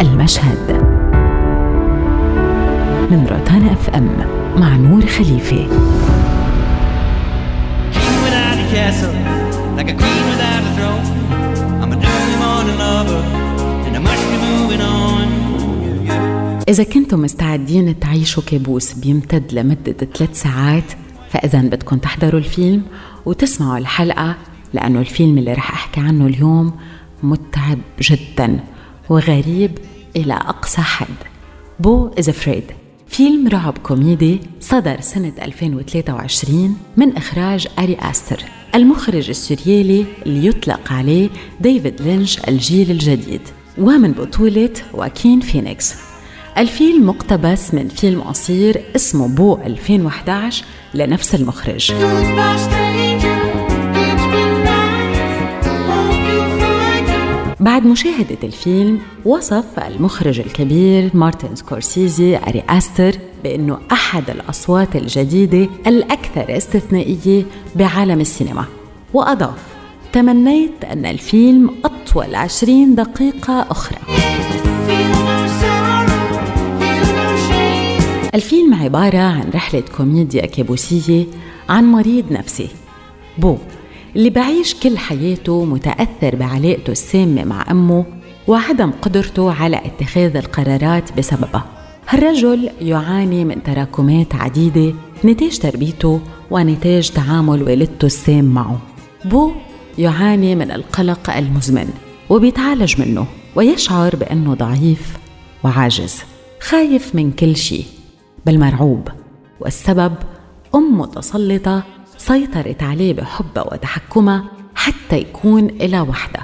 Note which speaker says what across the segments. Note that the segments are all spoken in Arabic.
Speaker 1: المشهد من روتانا أف أم مع نور خليفه
Speaker 2: King without a castle, like a queen without a throne. I'm a early morning lover, and I must be moving on.
Speaker 1: إذا كنتم مستعدين تعيشوا كابوس بيمتد لمدة ثلاث ساعات فإذا بدكم تحضروا الفيلم وتسمعوا الحلقة لأنه الفيلم اللي رح أحكي عنه اليوم متعب جدا وغريب إلى أقصى حد. Beau Is Afraid فيلم رعب كوميدي صدر سنة 2023 من إخراج أري أستر. المخرج السوريالي اللي يطلق عليه ديفيد لينش الجيل الجديد. ومن بطولة واكين فينيكس. الفيلم مقتبس من فيلم قصير اسمه بو 2011 لنفس المخرج. بعد مشاهدة الفيلم وصف المخرج الكبير مارتن سكورسيزي أري أستر بأنه أحد الأصوات الجديدة الأكثر استثنائية بعالم السينما. وأضاف تمنيت أن الفيلم أطول عشرين دقيقة أخرى. الفيلم عبارة عن رحلة كوميديا كابوسية عن مريض نفسي. بو اللي بعيش كل حياته متأثر بعلاقته السامة مع أمه وعدم قدرته على اتخاذ القرارات بسببها. هالرجل يعاني من تراكمات عديدة نتاج تربيته ونتاج تعامل والدته السام معه. بو يعاني من القلق المزمن وبيتعالج منه ويشعر بأنه ضعيف وعاجز خايف من كل شيء بل مرعوب. والسبب أم متسلطة سيطرت عليه بحبها وتحكمها حتى يكون إلها وحدها.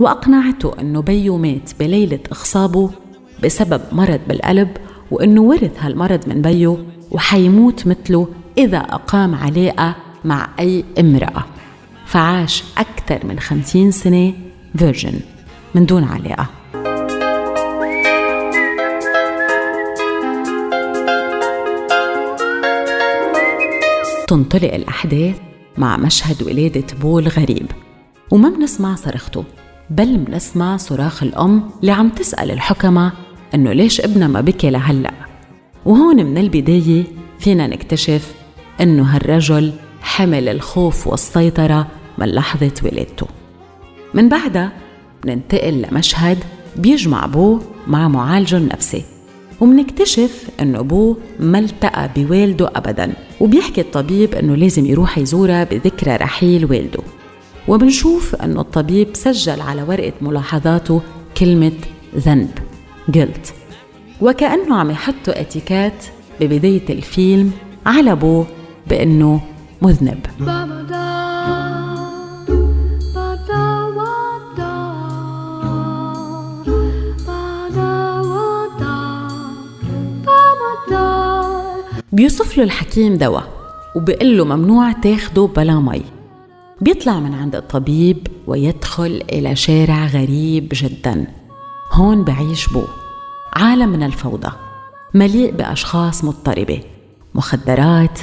Speaker 1: وأقنعته أنه بيو مات بليلة إخصابه بسبب مرض بالقلب وأنه ورث هالمرض من بيو وحيموت مثله إذا أقام علاقة مع أي امرأة. فعاش أكثر من خمسين سنة virgin من دون علاقة. تنطلق الأحداث مع مشهد ولادة بول غريب. وما بنسمع صرخته بل بنسمع صراخ الأم اللي عم تسأل الحكمة إنه ليش ابنها ما بكي لهلأ. وهون من البداية فينا نكتشف إنه هالرجل حمل الخوف والسيطرة من لحظة ولادته. من بعدها بننتقل لمشهد بيجمع بو مع معالجه النفسي. ومنكتشف انه أبوه ما التقى بوالده ابدا وبيحكي الطبيب إنه لازم يروح يزورها بذكرى رحيل والده. وبنشوف انه الطبيب سجل على ورقة ملاحظاته كلمة ذنب guilt. وكأنه عم يحطوا اتيكات ببداية الفيلم على أبوه بإنه مذنب. بيوصف له الحكيم دواء وبيقول له ممنوع تاخده بلا مي. بيطلع من عند الطبيب ويدخل إلى شارع غريب جدا. هون بعيش بو. عالم من الفوضى. مليء بأشخاص مضطربة. مخدرات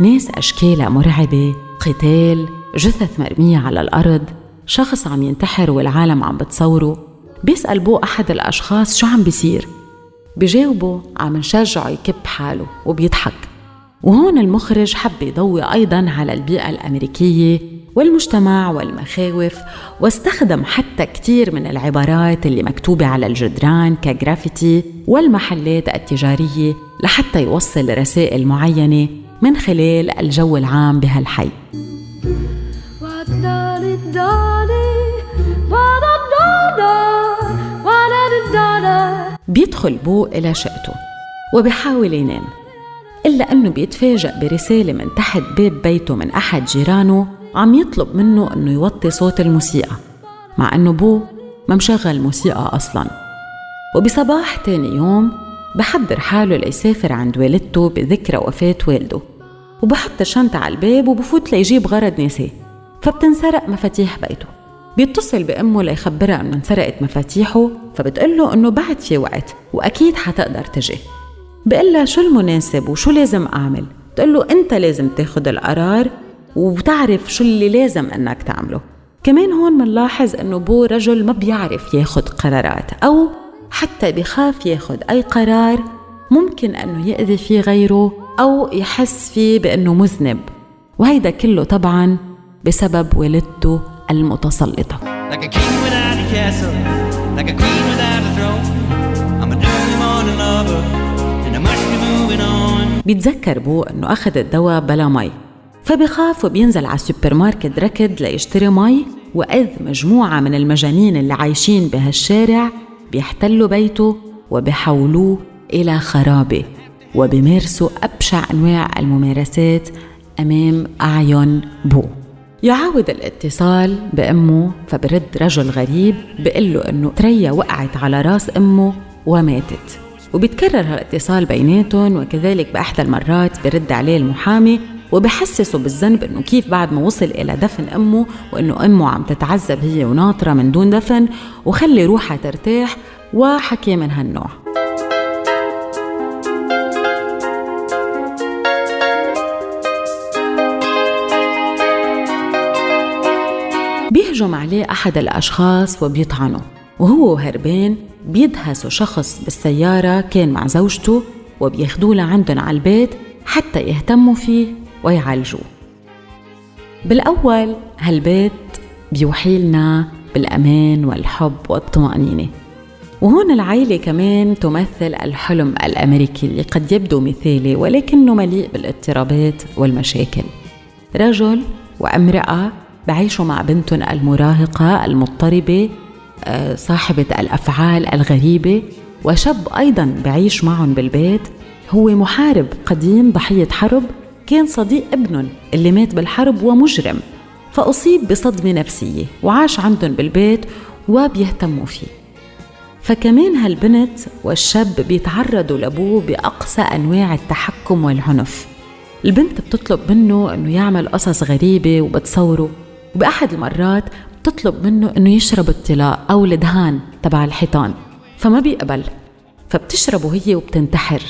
Speaker 1: ناس أشكالها مرعبة قتال جثث مرمية على الأرض شخص عم ينتحر والعالم عم بتصوره. بيسأل بو أحد الأشخاص شو عم بيصير. بجاوبه عم نشجعه يكب حاله وبيضحك. وهون المخرج حب يضوي أيضا على البيئة الأمريكية والمجتمع والمخاوف واستخدم حتى كثير من العبارات اللي مكتوبة على الجدران كجرافيتي والمحلات التجارية لحتى يوصل رسائل معينة من خلال الجو العام بهالحي. بيدخل بو إلى شقته وبحاول ينام إلا أنه بيتفاجأ برسالة من تحت باب بيته من أحد جيرانه عم يطلب منه أنه يوطي صوت الموسيقى مع أنه بو ما مشغل موسيقى أصلا. وبصباح تاني يوم بحضر حاله ليسافر عند والدته بذكرى وفاة والده وبحط الشنطة على الباب وبفوت ليجيب غرض نساه فبتنسرق مفاتيح بيته. بيتصل بأمه ليخبرها إنه انسرقت مفاتيحه فبتقول له إنه بعد في وقت وأكيد حتقدر تجي. بقول لها شو المناسب وشو لازم أعمل؟ بتقول له أنت لازم تاخد القرار وتعرف شو اللي لازم إنك تعمله. كمان هون منلاحظ إنه بو رجل ما بيعرف ياخد قرارات أو حتى بخاف ياخد أي قرار ممكن أنه يأذي فيه غيره أو يحس فيه بأنه مذنب. وهيدا كله طبعا بسبب والدته المتسلطة. بيتذكر بو إنه أخذ الدواء بلا مي. فبخاف وبينزل على السوبر ماركت ركض ليشتري مي وإذ مجموعة من المجانين اللي عايشين بهالشارع بيحتلوا بيته وبحولوه إلى خرابة وبيمارسوا أبشع أنواع الممارسات أمام أعين بو. يعاود الاتصال بأمه فبرد رجل غريب بيقول له إنه تريا وقعت على رأس أمه وماتت. وبيتكرر هالاتصال بيناتهم وكذلك بأحدى المرات برد عليه المحامي وبحسسه بالذنب إنه كيف بعد ما وصل إلى دفن أمه وإنه أمه عم تتعذب هي وناطرة من دون دفن وخلي روحها ترتاح وحكي من هالنوع. بيهجم عليه أحد الأشخاص وبيطعنه وهو هربان بيدهسوا شخص بالسيارة كان مع زوجته وبياخدوه لعندهم على البيت حتى يهتموا فيه ويعالجوه. بالأول هالبيت بيوحي لنا بالأمان والحب والطمأنينة وهون العيلة كمان تمثل الحلم الأمريكي اللي قد يبدو مثالي ولكنه مليء بالإضطرابات والمشاكل. رجل وامرأة بعيشوا مع بنتهم المراهقة المضطربة آه، صاحبة الأفعال الغريبة. وشاب أيضا بعيش معهم بالبيت. هو محارب قديم ضحية حرب. كان صديق ابنهم اللي مات بالحرب ومجرم. فأصيب بصدمة نفسية وعاش عندهم بالبيت وبيهتموا فيه. فكمان هالبنت والشاب بيتعرضوا لأبوه بأقصى أنواع التحكم والعنف. البنت بتطلب منه أنه يعمل قصص غريبة وبتصوره. وبأحد المرات بتطلب منه أنه يشرب الطلاء أو الدهان تبع الحيطان فما بيقبل فبتشربه هي وبتنتحر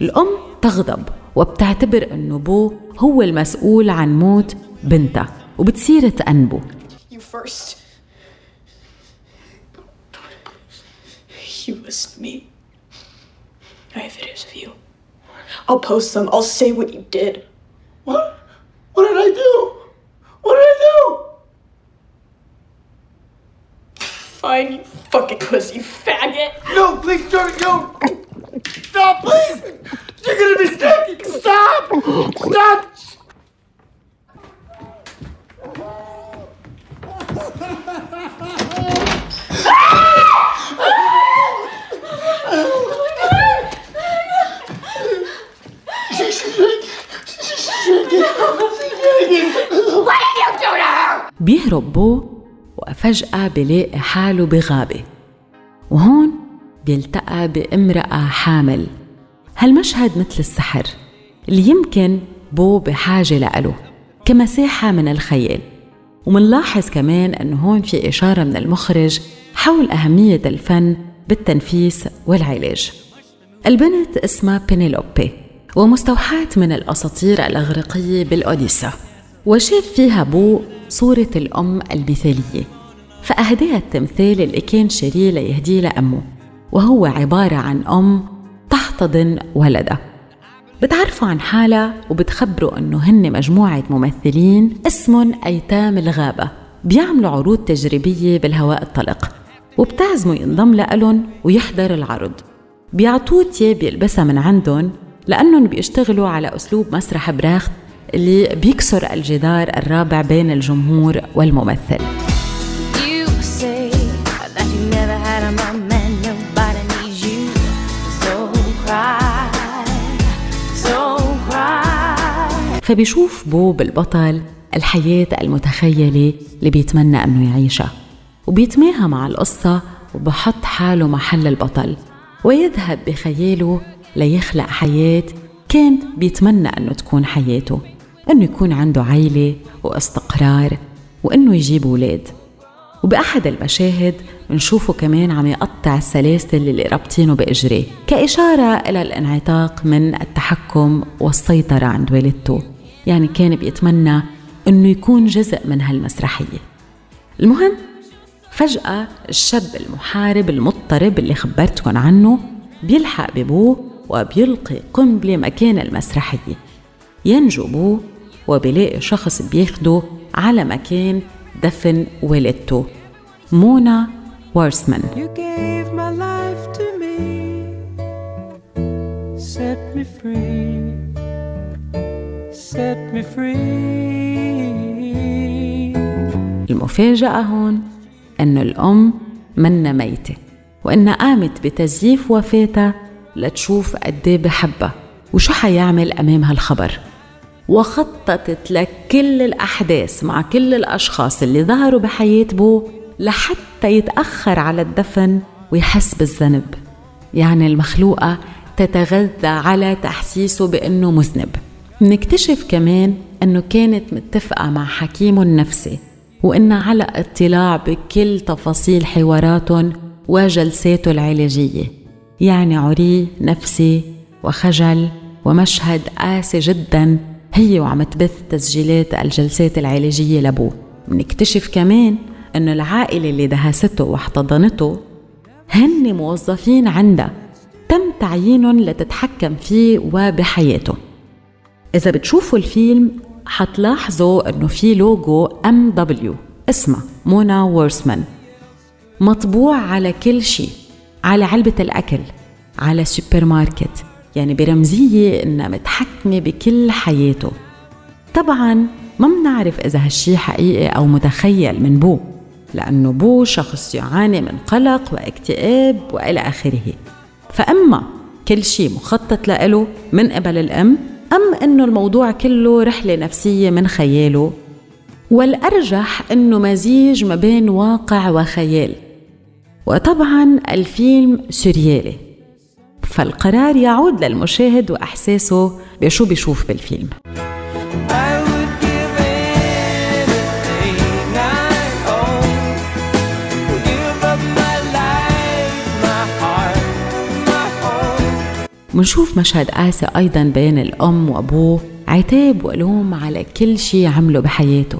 Speaker 1: الأم تغضب وبتعتبر أنه بو هو المسؤول عن موت بنتها وبتصير تأنبه
Speaker 3: You first. You me. I have videos of you. I'll post them. I'll say what you did.
Speaker 4: What
Speaker 3: Fine, you fucking pussy faggot.
Speaker 4: No, please don't. No. Stop, please. You're gonna be sticking. Stop. Stop.
Speaker 1: بيهرب بو وفجأة بيلاقي حاله بغابة. وهون بيلتقى بامرأة حامل. هالمشهد مثل السحر اللي يمكن بو بحاجة لأله كمساحة من الخيال. ومنلاحظ كمان أنه هون في إشارة من المخرج حول أهمية الفن بالتنفيس والعلاج. البنت اسمها بينيلوبي ومستوحاة من الأساطير الأغريقية بالأوديسا. وشاف فيها بو صورة الأم المثالية. فأهداها التمثال اللي كان شاريه ليهديه لأمه وهو عبارة عن أم تحتضن ولدها بتعرفوا عن حالها وبتخبروا إنه هن مجموعة ممثلين اسمهم أيتام الغابة بيعملوا عروض تجريبية بالهواء الطلق وبتعزموا ينضم لألن ويحضر العرض. بيعطوه تياب يلبسها من عندهم لأنهم بيشتغلوا على أسلوب مسرح براخت اللي بيكسر الجدار الرابع بين الجمهور والممثل. فبيشوف بو بالبطل الحياة المتخيلة اللي بيتمنى أنه يعيشها وبيتماهى مع القصة وبحط حاله محل البطل ويذهب بخياله ليخلق حياة كان بيتمنى أنه تكون حياته أنه يكون عنده عيلة وإستقرار وأنه يجيب أولاد. وبأحد المشاهد بنشوفه كمان عم يقطع السلاسل اللي رابطينه بإجريه كإشارة إلى الانعتاق من التحكم والسيطرة عند والدته. يعني كان بيتمنى أنه يكون جزء من هالمسرحية. المهم فجأة الشاب المحارب المضطرب اللي خبرتكم عنه بيلحق ببوه وبيلقي قنبلة مكان المسرحية. ينجو بوه وبيلاقي شخص بياخده على مكان دفن والدته. مونا وارسمان
Speaker 5: You gave my life to me, set me free, set me free.
Speaker 1: المفاجأة هون؟ أنه الأم منا ميتة وإنها قامت بتزييف وفاتها لتشوف قديه بحبها وشو حيعمل أمام هالخبر؟ وخططت لك كل الأحداث مع كل الأشخاص اللي ظهروا بحياة بو لحتى يتأخر على الدفن ويحس بالذنب. يعني المخلوقة تتغذى على تحسيسه بأنه مذنب. نكتشف كمان أنه كانت متفقة مع حكيمه النفسي وإنها على اطلاع بكل تفاصيل حواراتهم وجلساته العلاجية. يعني عري نفسي وخجل ومشهد قاسي جدا هي وعم تبث تسجيلات الجلسات العلاجية لأبوه. منكتشف كمان أنه العائلة اللي دهسته واحتضنته هن موظفين عندها تم تعيينهم لتتحكم فيه وبحياته. إذا بتشوفوا الفيلم حتلاحظوا إنه في لوجو ام دبليو اسمها مونا وورسمان. مطبوع على كل شيء. على علبة الأكل. على سوبر ماركت يعني برمزية إنها متحكمة بكل حياته. طبعا ما منعرف إذا هالشي حقيقي أو متخيل من بو. لأنه بو شخص يعاني من قلق واكتئاب وإلى آخره. فأما كل شيء مخطط له من قبل الأم أم أنه الموضوع كله رحلة نفسية من خياله؟ والأرجح أنه مزيج ما بين واقع وخيال. وطبعا الفيلم سوريالي. فالقرار يعود للمشاهد وإحساسه بشو بيشوف بالفيلم. منشوف مشهد قاسي أيضا بين الأم وأبوه عتاب وألوم على كل شي عمله بحياته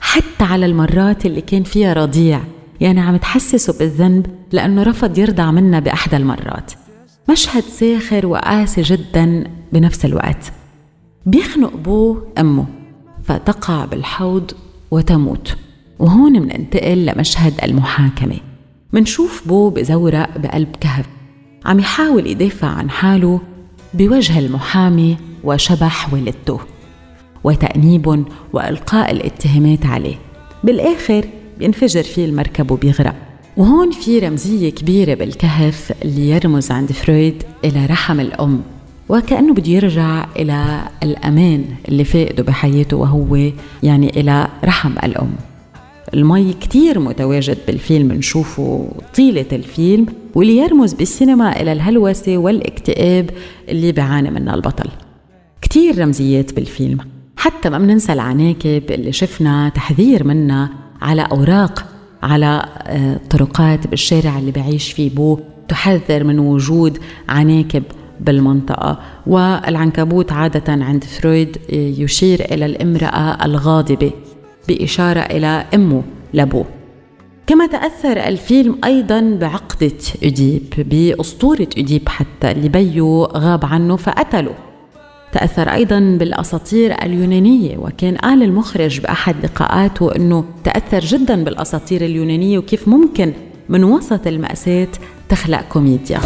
Speaker 1: حتى على المرات اللي كان فيها رضيع يعني عم تحسسه بالذنب لأنه رفض يرضع منها بأحدى المرات. مشهد ساخر وقاسي جدا بنفس الوقت. بيخنق أبوه أمه فتقع بالحوض وتموت وهون مننتقل لمشهد المحاكمة. منشوف بو بزورق بقلب كهف. عم يحاول يدافع عن حاله بوجه المحامي وشبح والدته وتأنيب وإلقاء الاتهامات عليه. بالآخر بينفجر فيه المركب وبيغرق وهون في رمزية كبيرة بالكهف اللي يرمز عند فرويد إلى رحم الأم وكأنه بده يرجع إلى الأمان اللي فاقده بحياته وهو يعني إلى رحم الأم. المي كتير متواجد بالفيلم نشوفه طيلة الفيلم. واللي يرمز بالسينما إلى الهلوسة والاكتئاب اللي بيعاني منها البطل. كتير رمزيات بالفيلم. حتى ما بننسى العناكب اللي شفنا تحذير منها على أوراق على آه، طرقات بالشارع اللي بعيش فيه بو. تحذر من وجود عناكب بالمنطقة. والعنكبوت عادة عند فرويد آه، يشير إلى الامرأة الغاضبة. بإشارة إلى أمه لبو كما تأثر الفيلم أيضا بعقدة أديب بأسطورة أديب حتى اللي بيو غاب عنه فقتله. تأثر أيضا بالأساطير اليونانية وكان قال المخرج بأحد لقاءاته أنه تأثر جدا بالأساطير اليونانية وكيف ممكن من وسط المأساة تخلق كوميديا.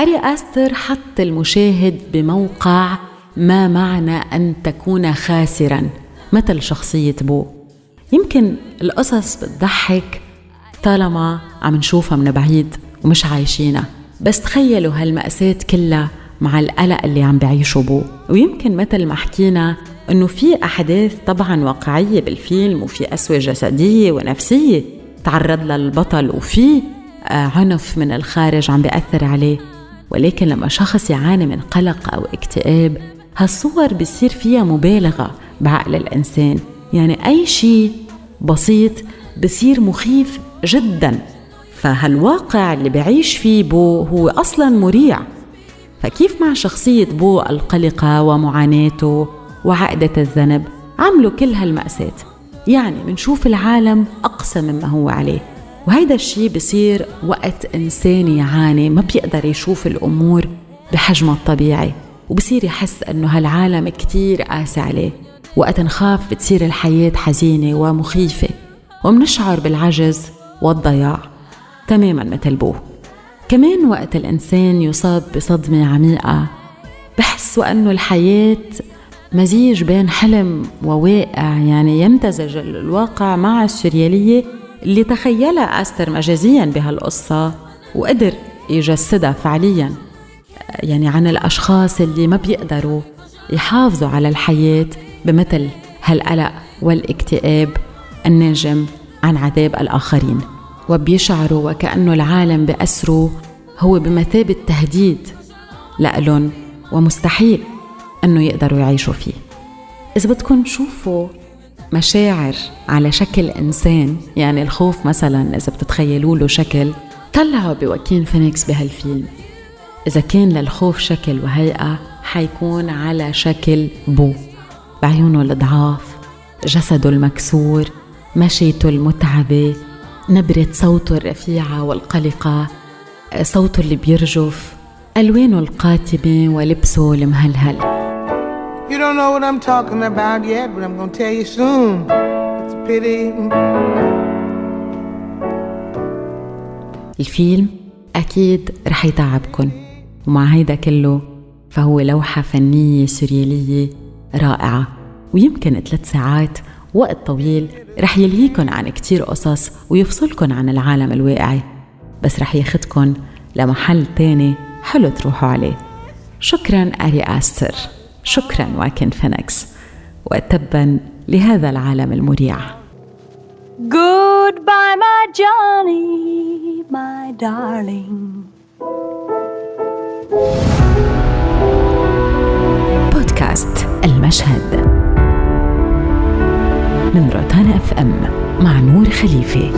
Speaker 1: أري أستر حط المشاهد بموقع ما معنى أن تكون خاسرا؟ مثل شخصية بو. يمكن القصص بتضحك طالما عم نشوفها من بعيد ومش عايشينها. بس تخيلوا هالمأساة كلها مع القلق اللي عم بعيشه بو. ويمكن مثل ما حكينا إنه في أحداث طبعا واقعية بالفيلم وفي اسوة جسدية ونفسية تعرض لها البطل وفي آه، عنف من الخارج عم بيأثر عليه. ولكن لما شخص يعاني من قلق أو اكتئاب هالصور بصير فيها مبالغة بعقل الإنسان. يعني أي شيء بسيط بصير مخيف جدا. فهالواقع اللي بعيش فيه بو هو أصلا مريع. فكيف مع شخصية بو القلقة ومعاناته وعقدة الذنب؟ عملوا كل هالمأساة. يعني منشوف العالم أقسى مما هو عليه. وهيدا الشيء بصير وقت إنسان يعاني ما بيقدر يشوف الأمور بحجمها الطبيعي وبصير يحس أنه هالعالم كتير قاسي عليه. وقت نخاف بتصير الحياة حزينة ومخيفة ومنشعر بالعجز والضياع تماما مثل بو كمان وقت الإنسان يصاب بصدمة عميقة بحس وأنه الحياة مزيج بين حلم وواقع يعني يمتزج الواقع مع السريالية اللي تخيلها أستر مجازيا بهالقصة وقدر يجسدها فعليا يعني عن الأشخاص اللي ما بيقدروا يحافظوا على الحياة بمثل هالقلق والاكتئاب الناجم عن عذاب الآخرين. وبيشعروا وكأنه العالم بأسره هو بمثابة تهديد لألن ومستحيل أنه يقدروا يعيشوا فيه. إذا بدكم تشوفوا مشاعر على شكل إنسان يعني الخوف مثلا إذا بتتخيلوا له شكل طلعوا بواكين فينيكس بهالفيلم. إذا كان للخوف شكل وهيئة حيكون على شكل بو. بعيونه الضعاف جسده المكسور مشيته المتعبة نبرة صوته الرفيعة والقلقة صوته اللي بيرجف ألوانه القاتمة ولبسه المهلهل.
Speaker 6: Don't know what I'm talking about yet, but I'm gonna tell you soon. It's a pity.
Speaker 1: الفيلم أكيد رح يتعبكن ومع هيدا كله فهو لوحة فنية سوريالية رائعة ويمكن ثلاث ساعات وقت طويل رح يلهيكن عن كتير قصص ويفصلكن عن العالم الواقعي بس رح ياخدكن لمحل تاني حلو تروحوا عليه شكرا أري آستر شكرا واكن فينيكس وتبا لهذا العالم المريع.
Speaker 7: Goodbye, my Johnny, my darling.
Speaker 1: بودكاست المشهد. من روتانا أف أم مع نور خليفه